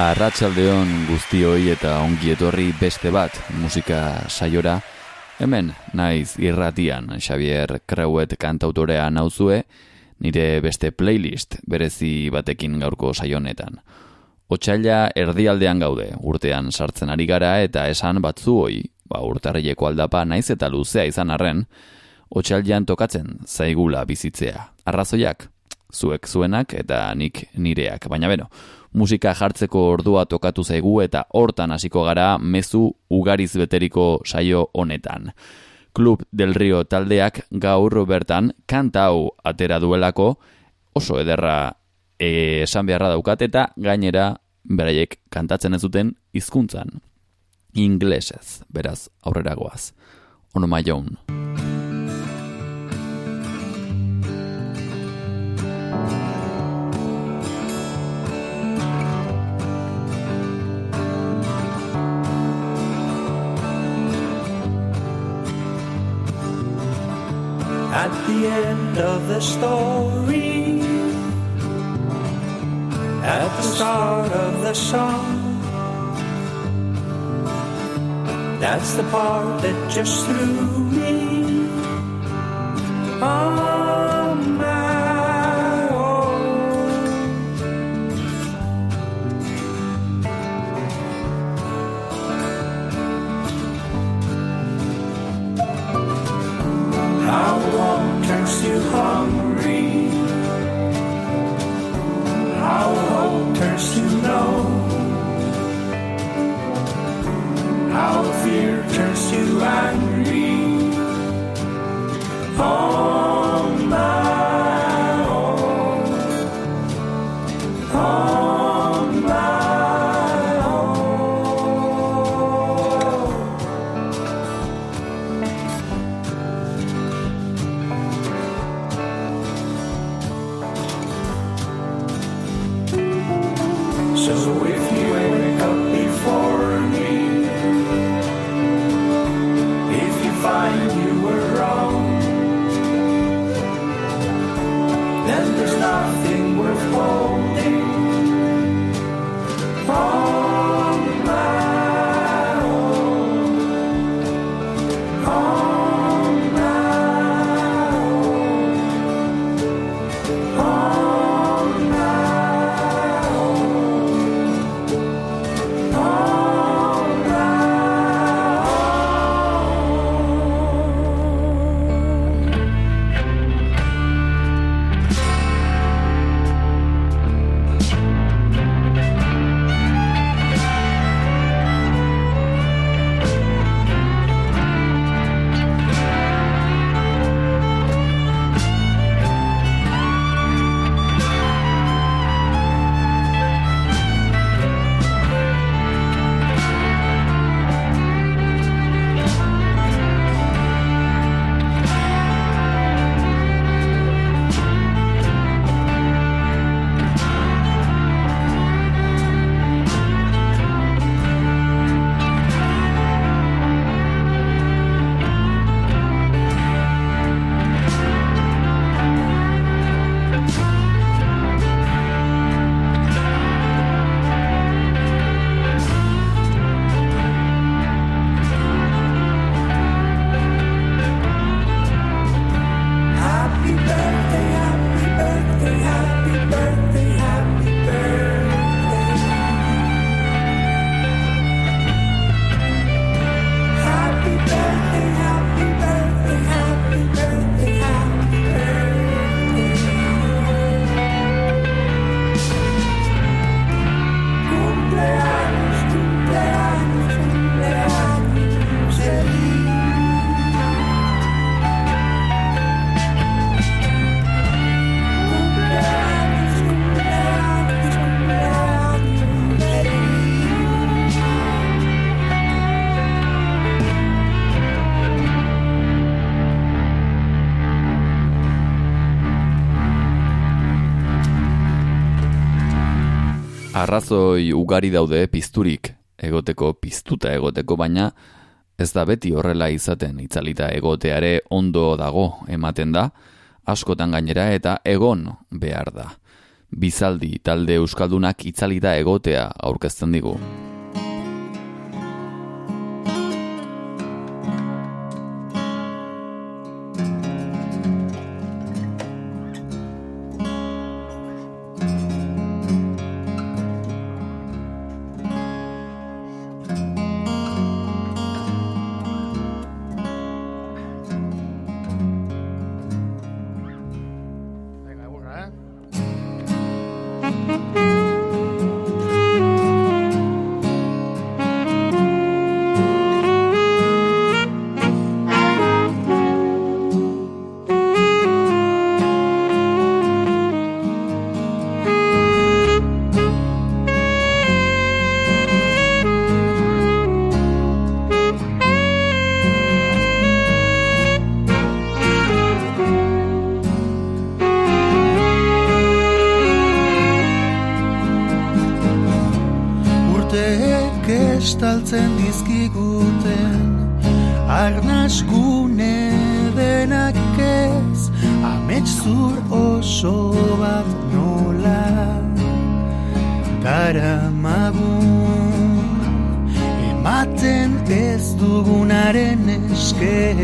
Arratsaldeon guztioi eta ongi etorri beste bat musika saiora. Hemen naiz irratian Xavier Creuet kantautorea nauzue, nire beste playlist berezi batekin gaurko saionetan. Otsaila erdialdean gaude, urtean sartzen ari gara eta esan batzuoi, ba urtarrileko aldapa naiz eta luzea izan arren, otsaildean tokatzen zaigula bizitzea. Arrazoiak, zuek zuenak eta nik nireak, baina beno, musika jartzeko ordua tokatu zaigu eta hortan hasiko gara mezu ugariz beteriko saio honetan. Klub del Rio taldeak gaur bertan kanta hau atera duelako oso ederra e, esan beharra daukat eta gainera beraiek kantatzen ez duten hizkuntzan inglesez, beraz aurreragoaz. Ono maion. at the end of the story, at the start of the song. That's the part that just threw me. Oh. less you know how fear turns you angry. Oh. Arrazoi ugari daude pizturik egoteko piztuta egoteko baina ez da beti horrela izaten itzalita egoteare ondo dago ematen da askotan gainera eta egon behar da bizaldi talde euskaldunak itzalita egotea aurkezten digu. Arnaz gune denak ez Amets zur oso bat nola. Dara Ematen ez dugunaren eske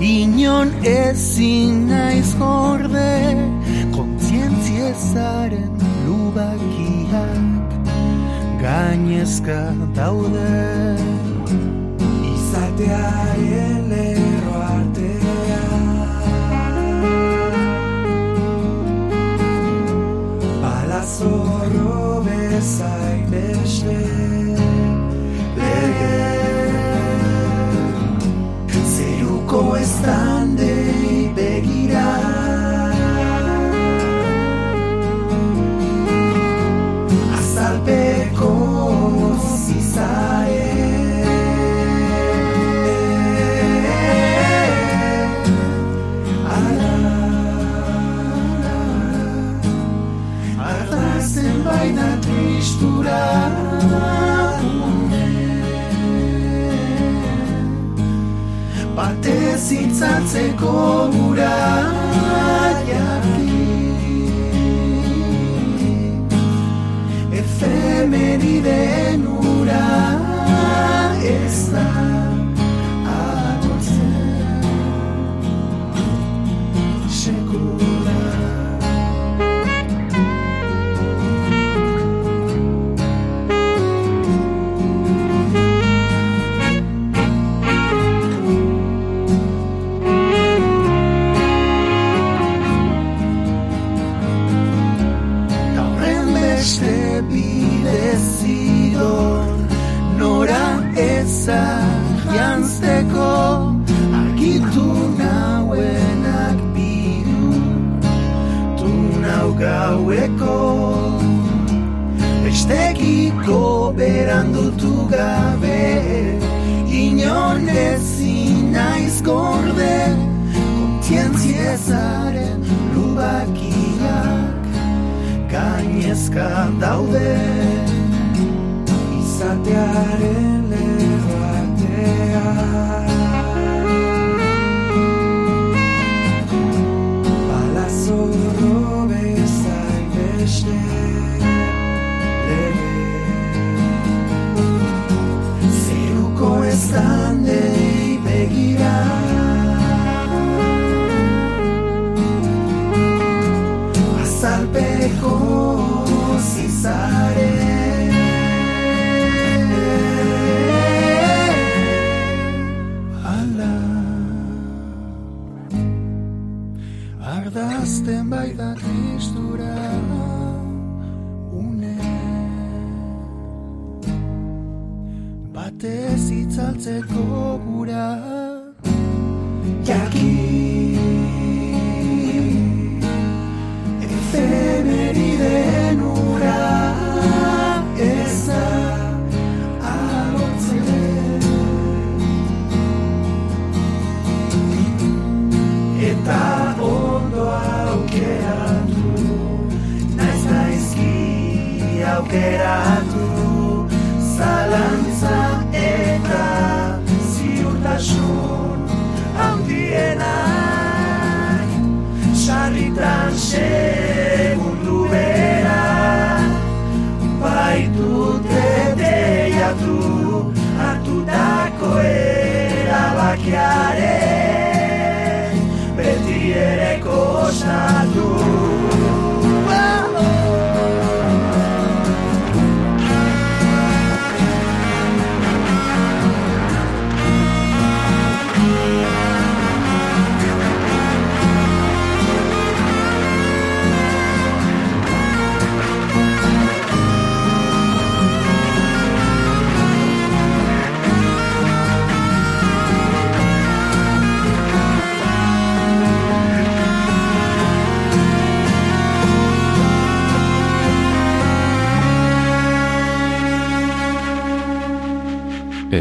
Inon ezin naiz gorde Kontzientziezaren lubakiak gainezka daude artear y zintzatzeko gura jaki Efemeriden ura ez da berandutu gabe Inon ezin naiz gorde Kontientziezaren lubakiak Gainezka daude Izatearen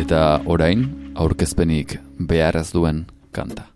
Eta orain, aurkezpenik behar duen kanta.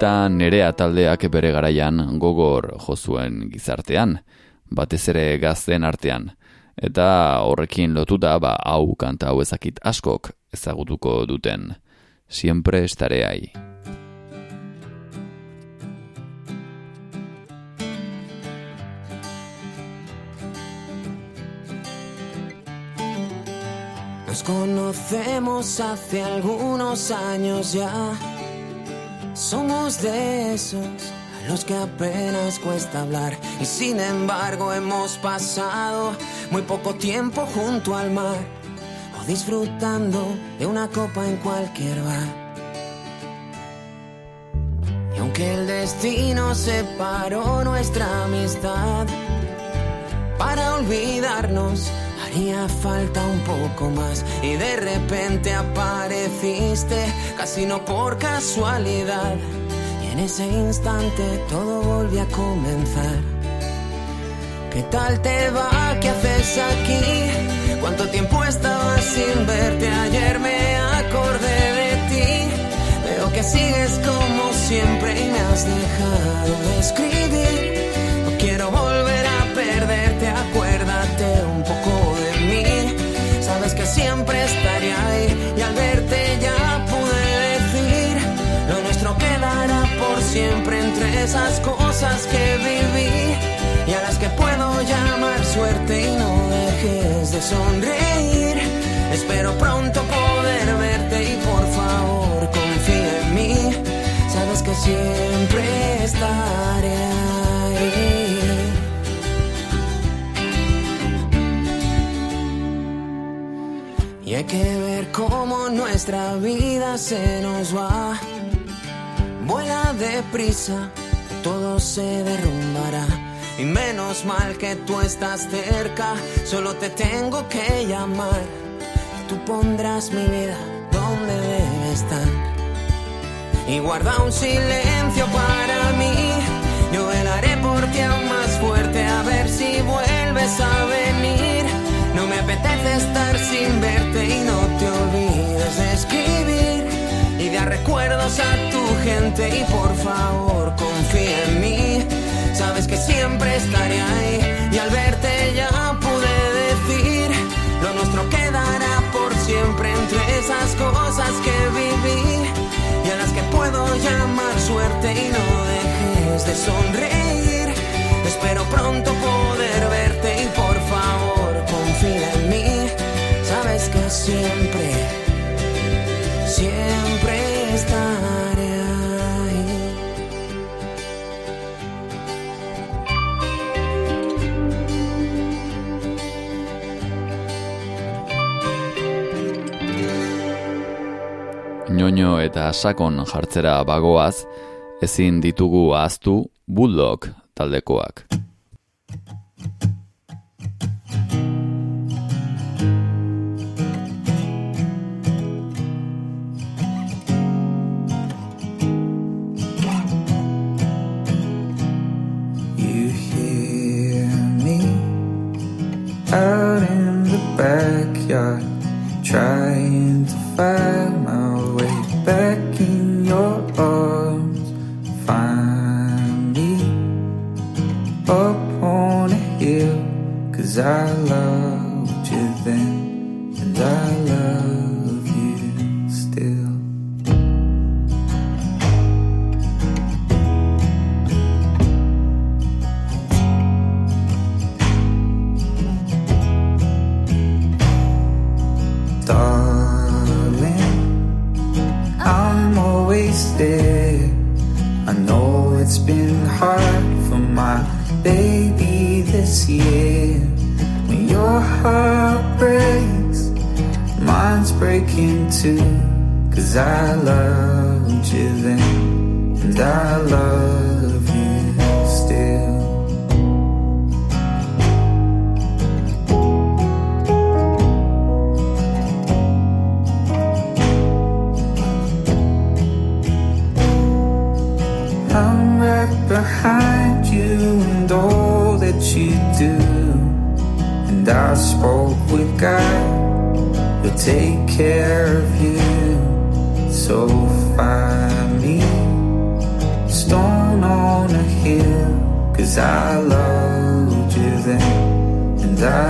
Maldita nerea taldeak bere garaian gogor jozuen gizartean, batez ere gazten artean, eta horrekin lotuta ba hau kanta hau ezakit askok ezagutuko duten. Siempre estaré ahí. Nos conocemos hace algunos años ya Somos de esos a los que apenas cuesta hablar y sin embargo hemos pasado muy poco tiempo junto al mar o disfrutando de una copa en cualquier bar. Y aunque el destino separó nuestra amistad para olvidarnos, haría falta un poco más y de repente apareciste casi no por casualidad y en ese instante todo volvió a comenzar. ¿Qué tal te va? ¿Qué haces aquí? ¿Cuánto tiempo estaba sin verte? Ayer me acordé de ti. Veo que sigues como siempre y me has dejado de escribir. Siempre estaré ahí y al verte ya pude decir lo nuestro quedará por siempre entre esas cosas que viví y a las que puedo llamar suerte y no dejes de sonreír. Espero pronto poder verte y por favor confía en mí. Sabes que siempre estaré ahí. Hay que ver cómo nuestra vida se nos va. Vuela deprisa, todo se derrumbará. Y menos mal que tú estás cerca, solo te tengo que llamar. Tú pondrás mi vida donde debe estar. Y guarda un silencio para mí. Yo velaré por ti aún más fuerte a ver si vuelves a venir. Apetece estar sin verte y no te olvides de escribir y dar recuerdos a tu gente y por favor confía en mí. Sabes que siempre estaré ahí y al verte ya pude decir lo nuestro quedará por siempre entre esas cosas que viví y a las que puedo llamar suerte y no dejes de sonreír. Espero pronto poder siempre, siempre estaré ahí. Ñoño eta sakon jartzera bagoaz, ezin ditugu ahaztu Bulldog taldekoak. Backyard, trying to find my way back in your arms.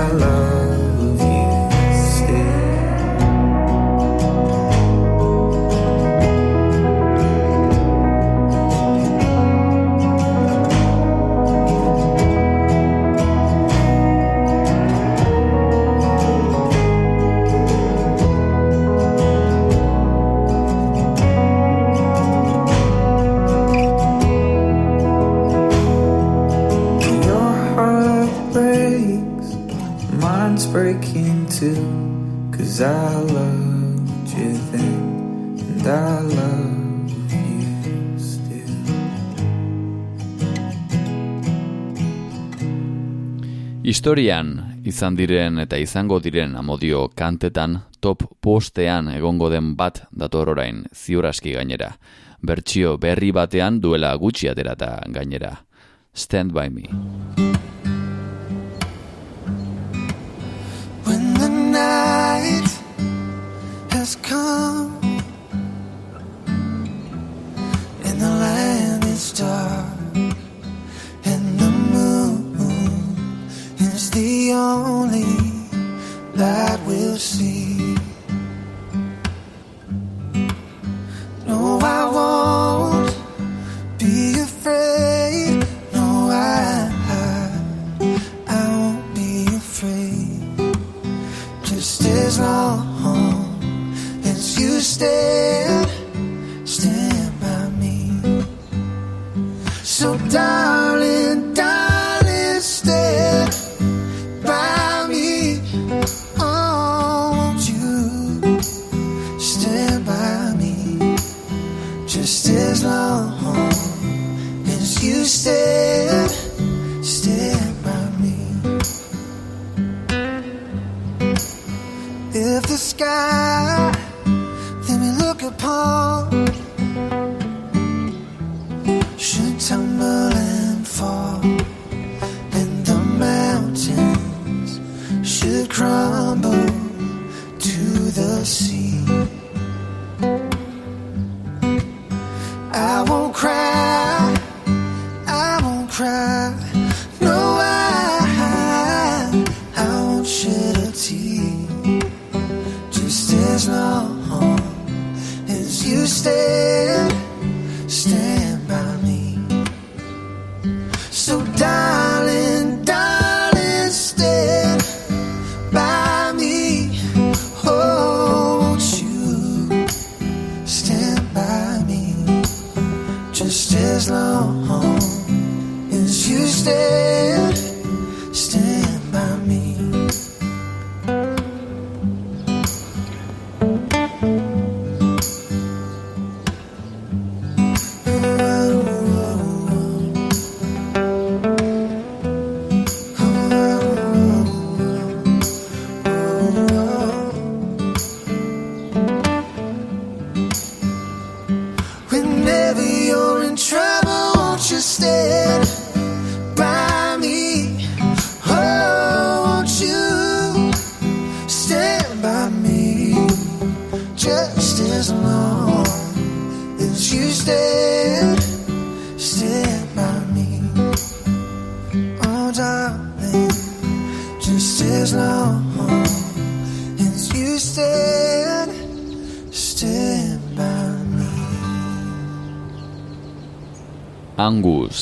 Love Historian izan diren eta izango diren amodio kantetan top postean egongo den bat dator orain ziuraski gainera. Bertsio berri batean duela gutxi aterata gainera. Stand by me. When the night has come and the land is dark the only that we'll see. No, I won't be afraid. No, I, I, I won't be afraid. Just as long as you stand,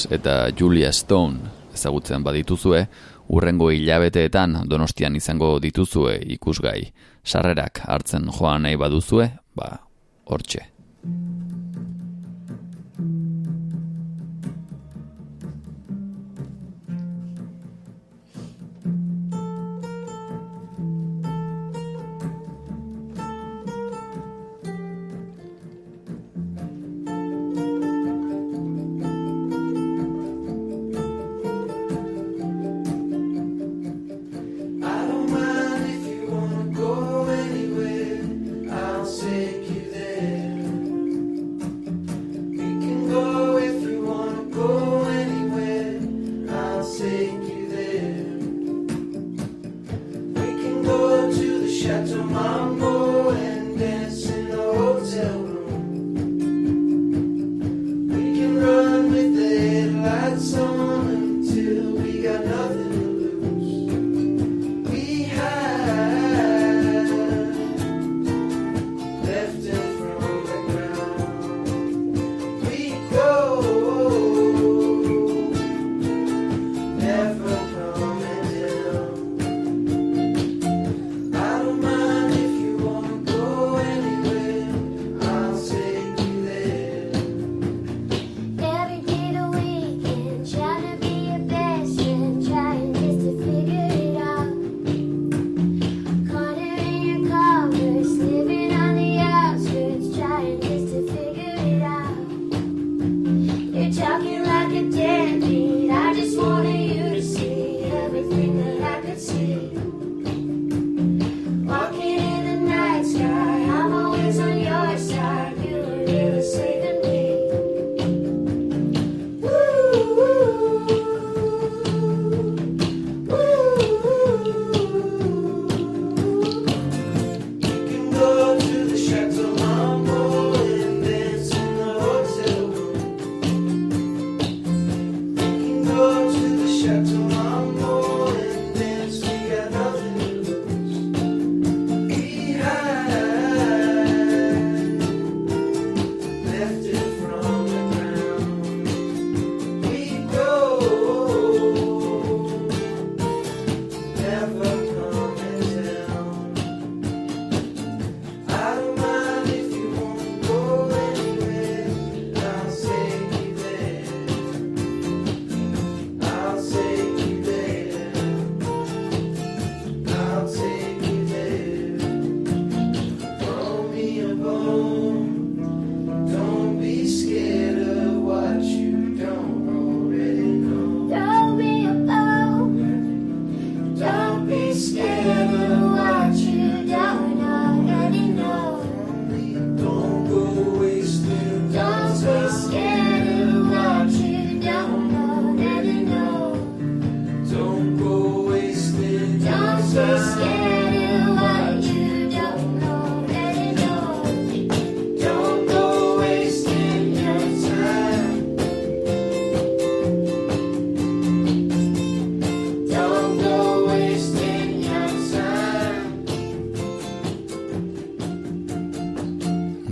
eta Julia Stone ezagutzen badituzue, urrengo hilabeteetan donostian izango dituzue ikusgai. Sarrerak hartzen joan nahi baduzue, ba, hortxe.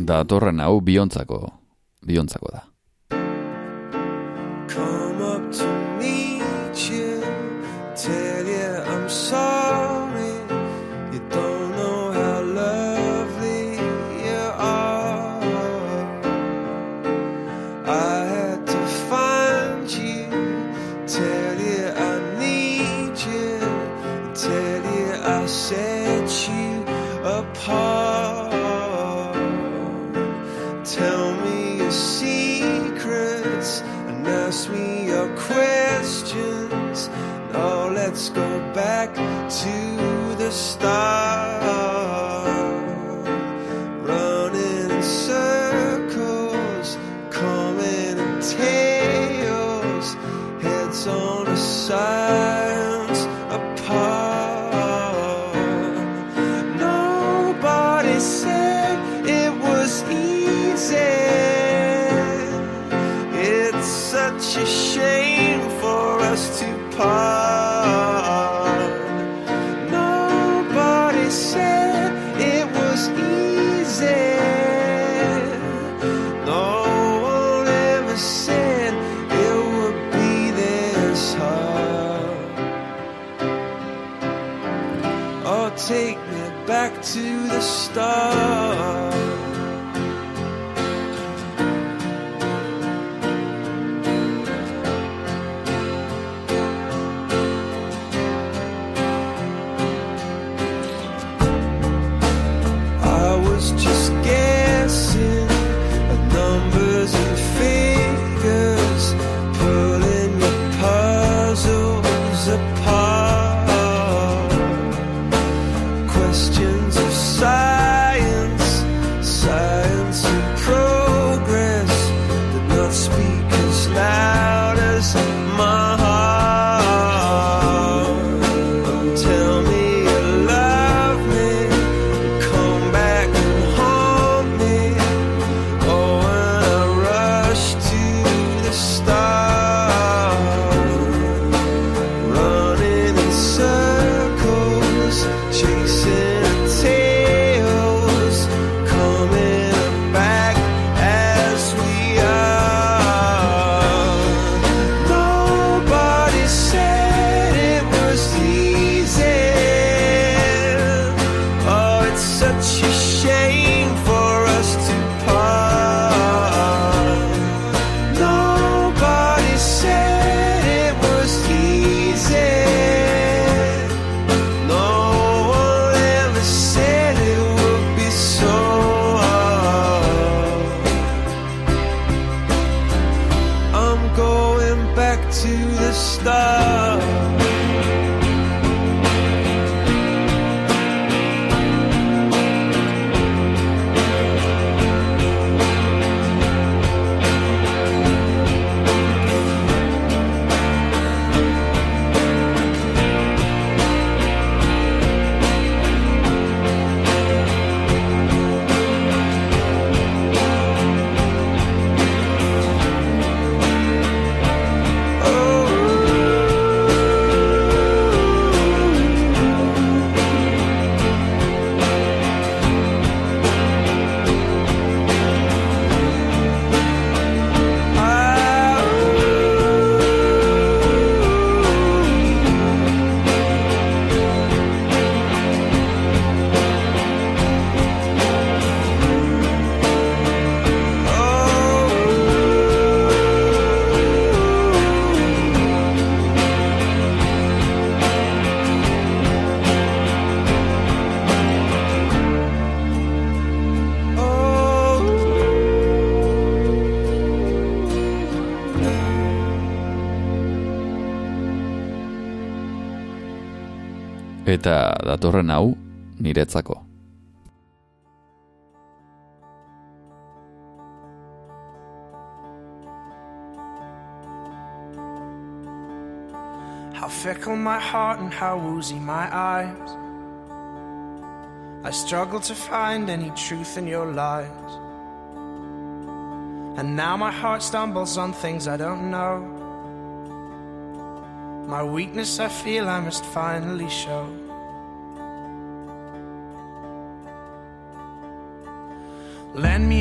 datorren hau biontzako, biontzako da. the datorren hau niretzako. How fickle my heart and how woozy my eyes. I struggle to find any truth in your lies. And now my heart stumbles on things I don't know. My weakness I feel I must finally show.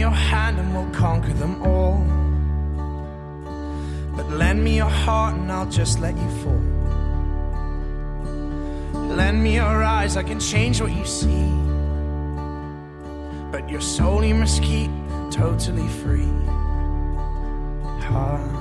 Your hand and we'll conquer them all. But lend me your heart and I'll just let you fall. Lend me your eyes, I can change what you see. But your soul you must keep totally free. Ha,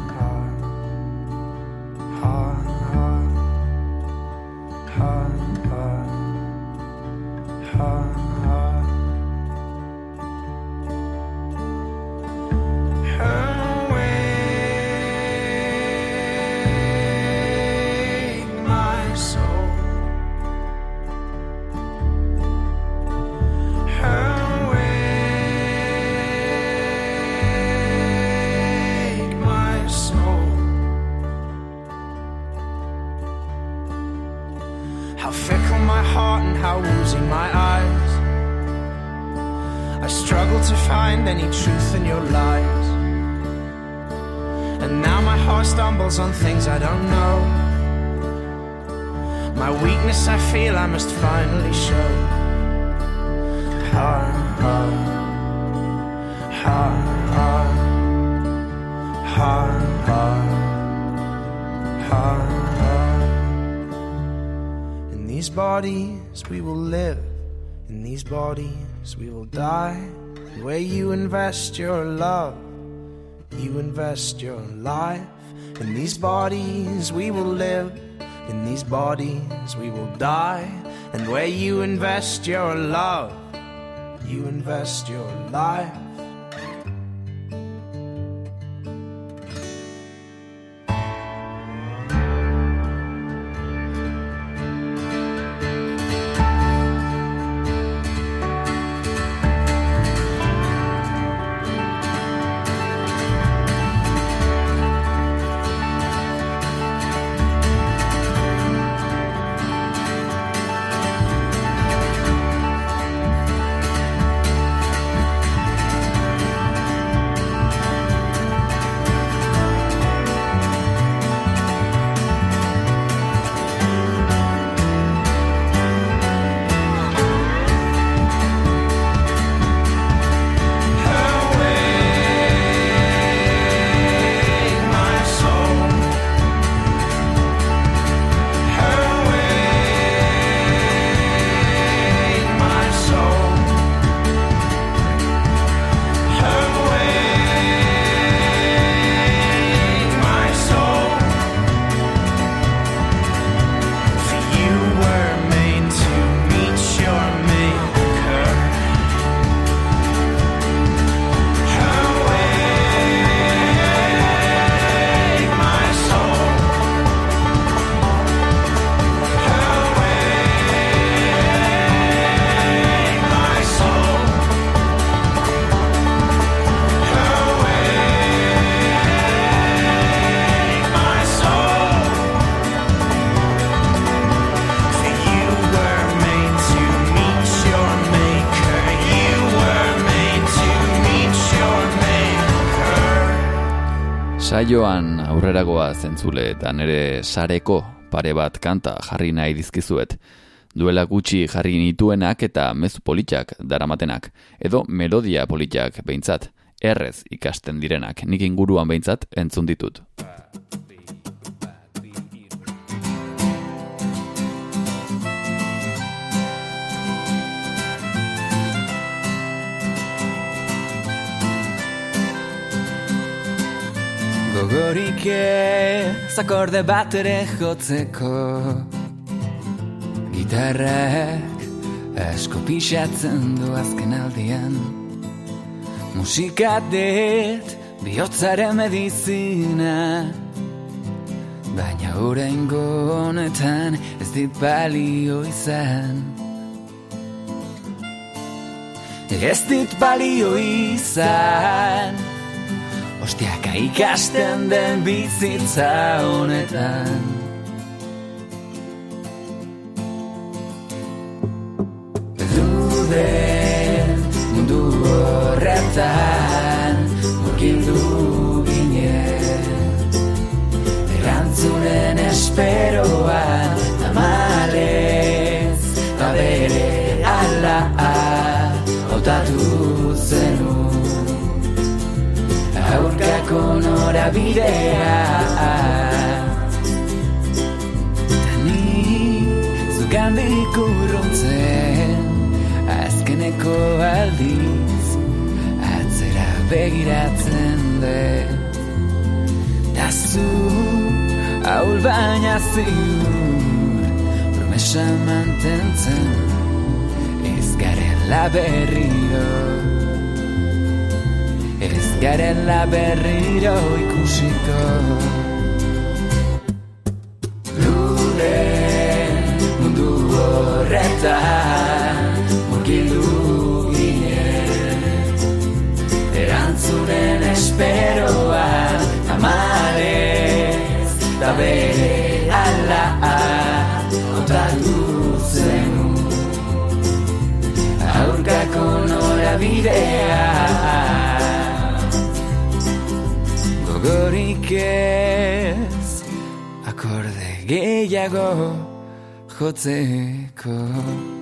stumbles on things I don't know. My weakness I feel I must finally show. Ha ha ha ha ha ha. In these bodies we will live. In these bodies we will die. Where you invest your love you invest your life in these bodies we will live in these bodies we will die. And where you invest your love you invest your life Saioan aurreragoa zentzule eta nere sareko pare bat kanta jarri nahi dizkizuet. Duela gutxi jarri nituenak eta mezu politxak daramatenak, edo melodia politxak behintzat, errez ikasten direnak, nik inguruan behintzat entzun ditut. Gogorik ez akorde bat ere jotzeko. Gitarrak asko pixatzen du azken aldian. Musika dit bihotzaren medizina. Baina orain honetan ez dit balio izan. Ez dit balio izan Ostiaka ikasten den bizitza honetan. Duden mundu horretan Murkindu ginen. Erantzunen esperoan eta bidea. Tani zugandik urruntzen Azkeneko aldiz Atzera begiratzen dut Da zu haul baina ziur Promesa mantentzen Ez garela berriro. Geren la berriro ikusiko. gehiago jotzeko.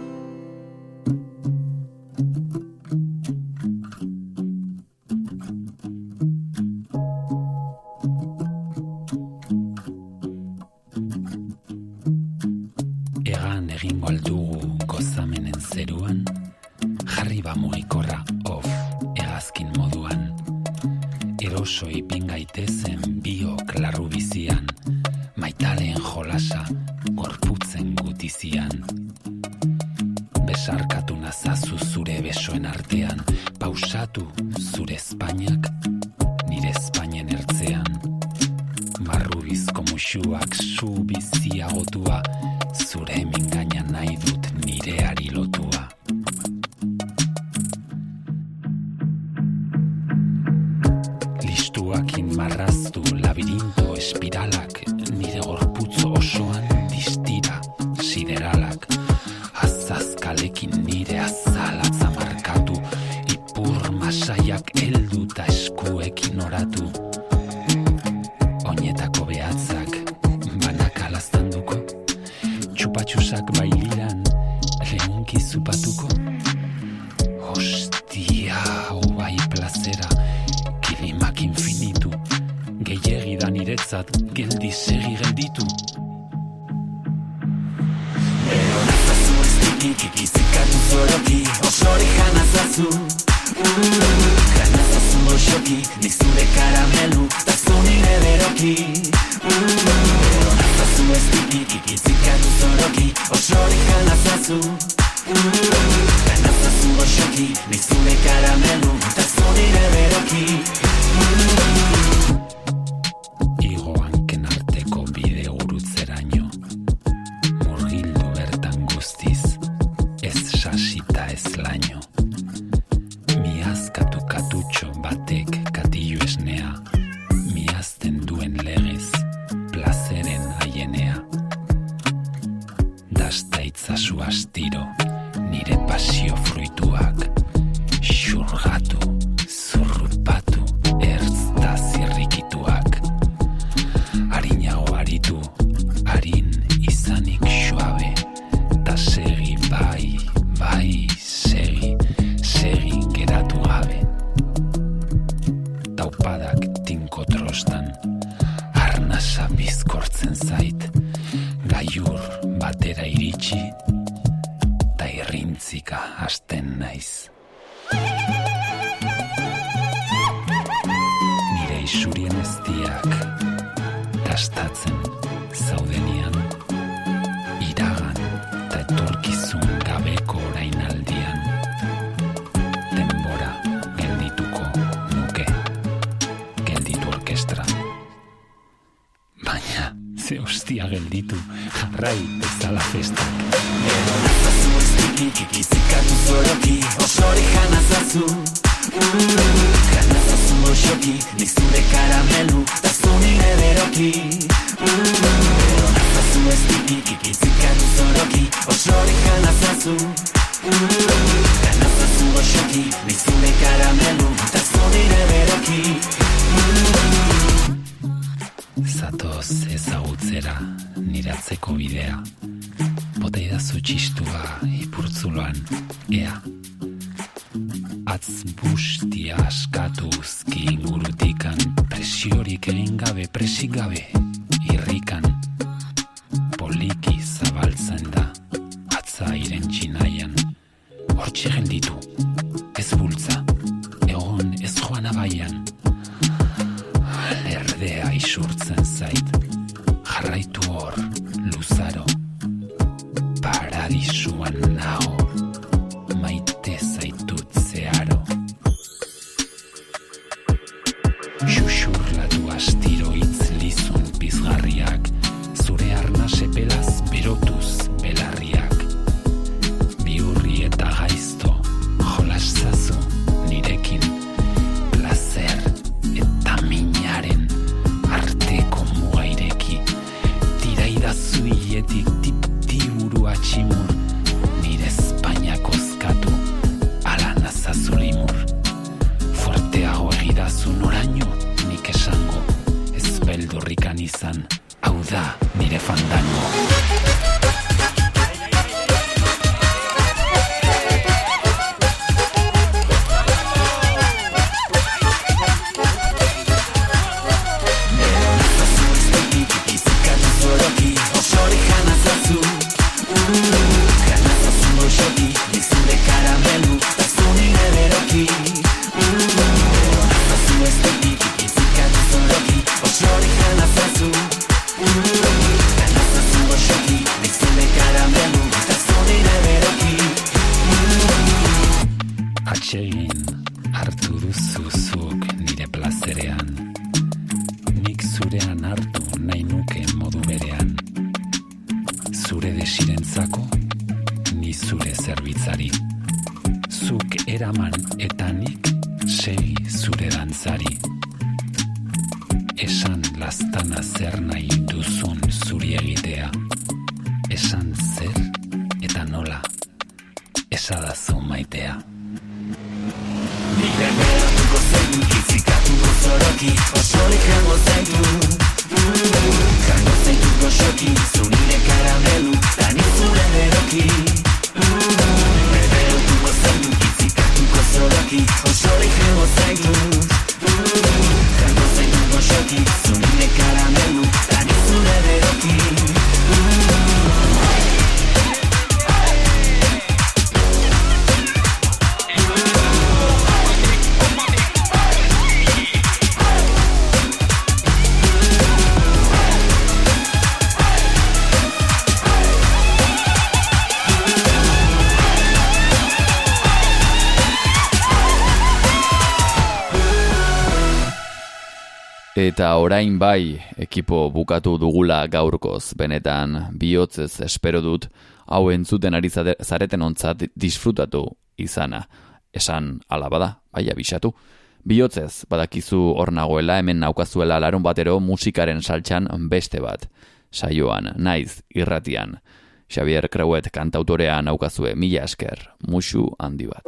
Dzisiaj orain bai ekipo bukatu dugula gaurkoz, benetan bihotzez espero dut, hau entzuten ari zareten ontzat disfrutatu izana. Esan alaba da, bai abisatu. Bihotzez, badakizu hor nagoela hemen naukazuela larun batero musikaren saltxan beste bat. Saioan, naiz, irratian. Xavier Krauet kantautorea naukazue mila esker, musu handi bat.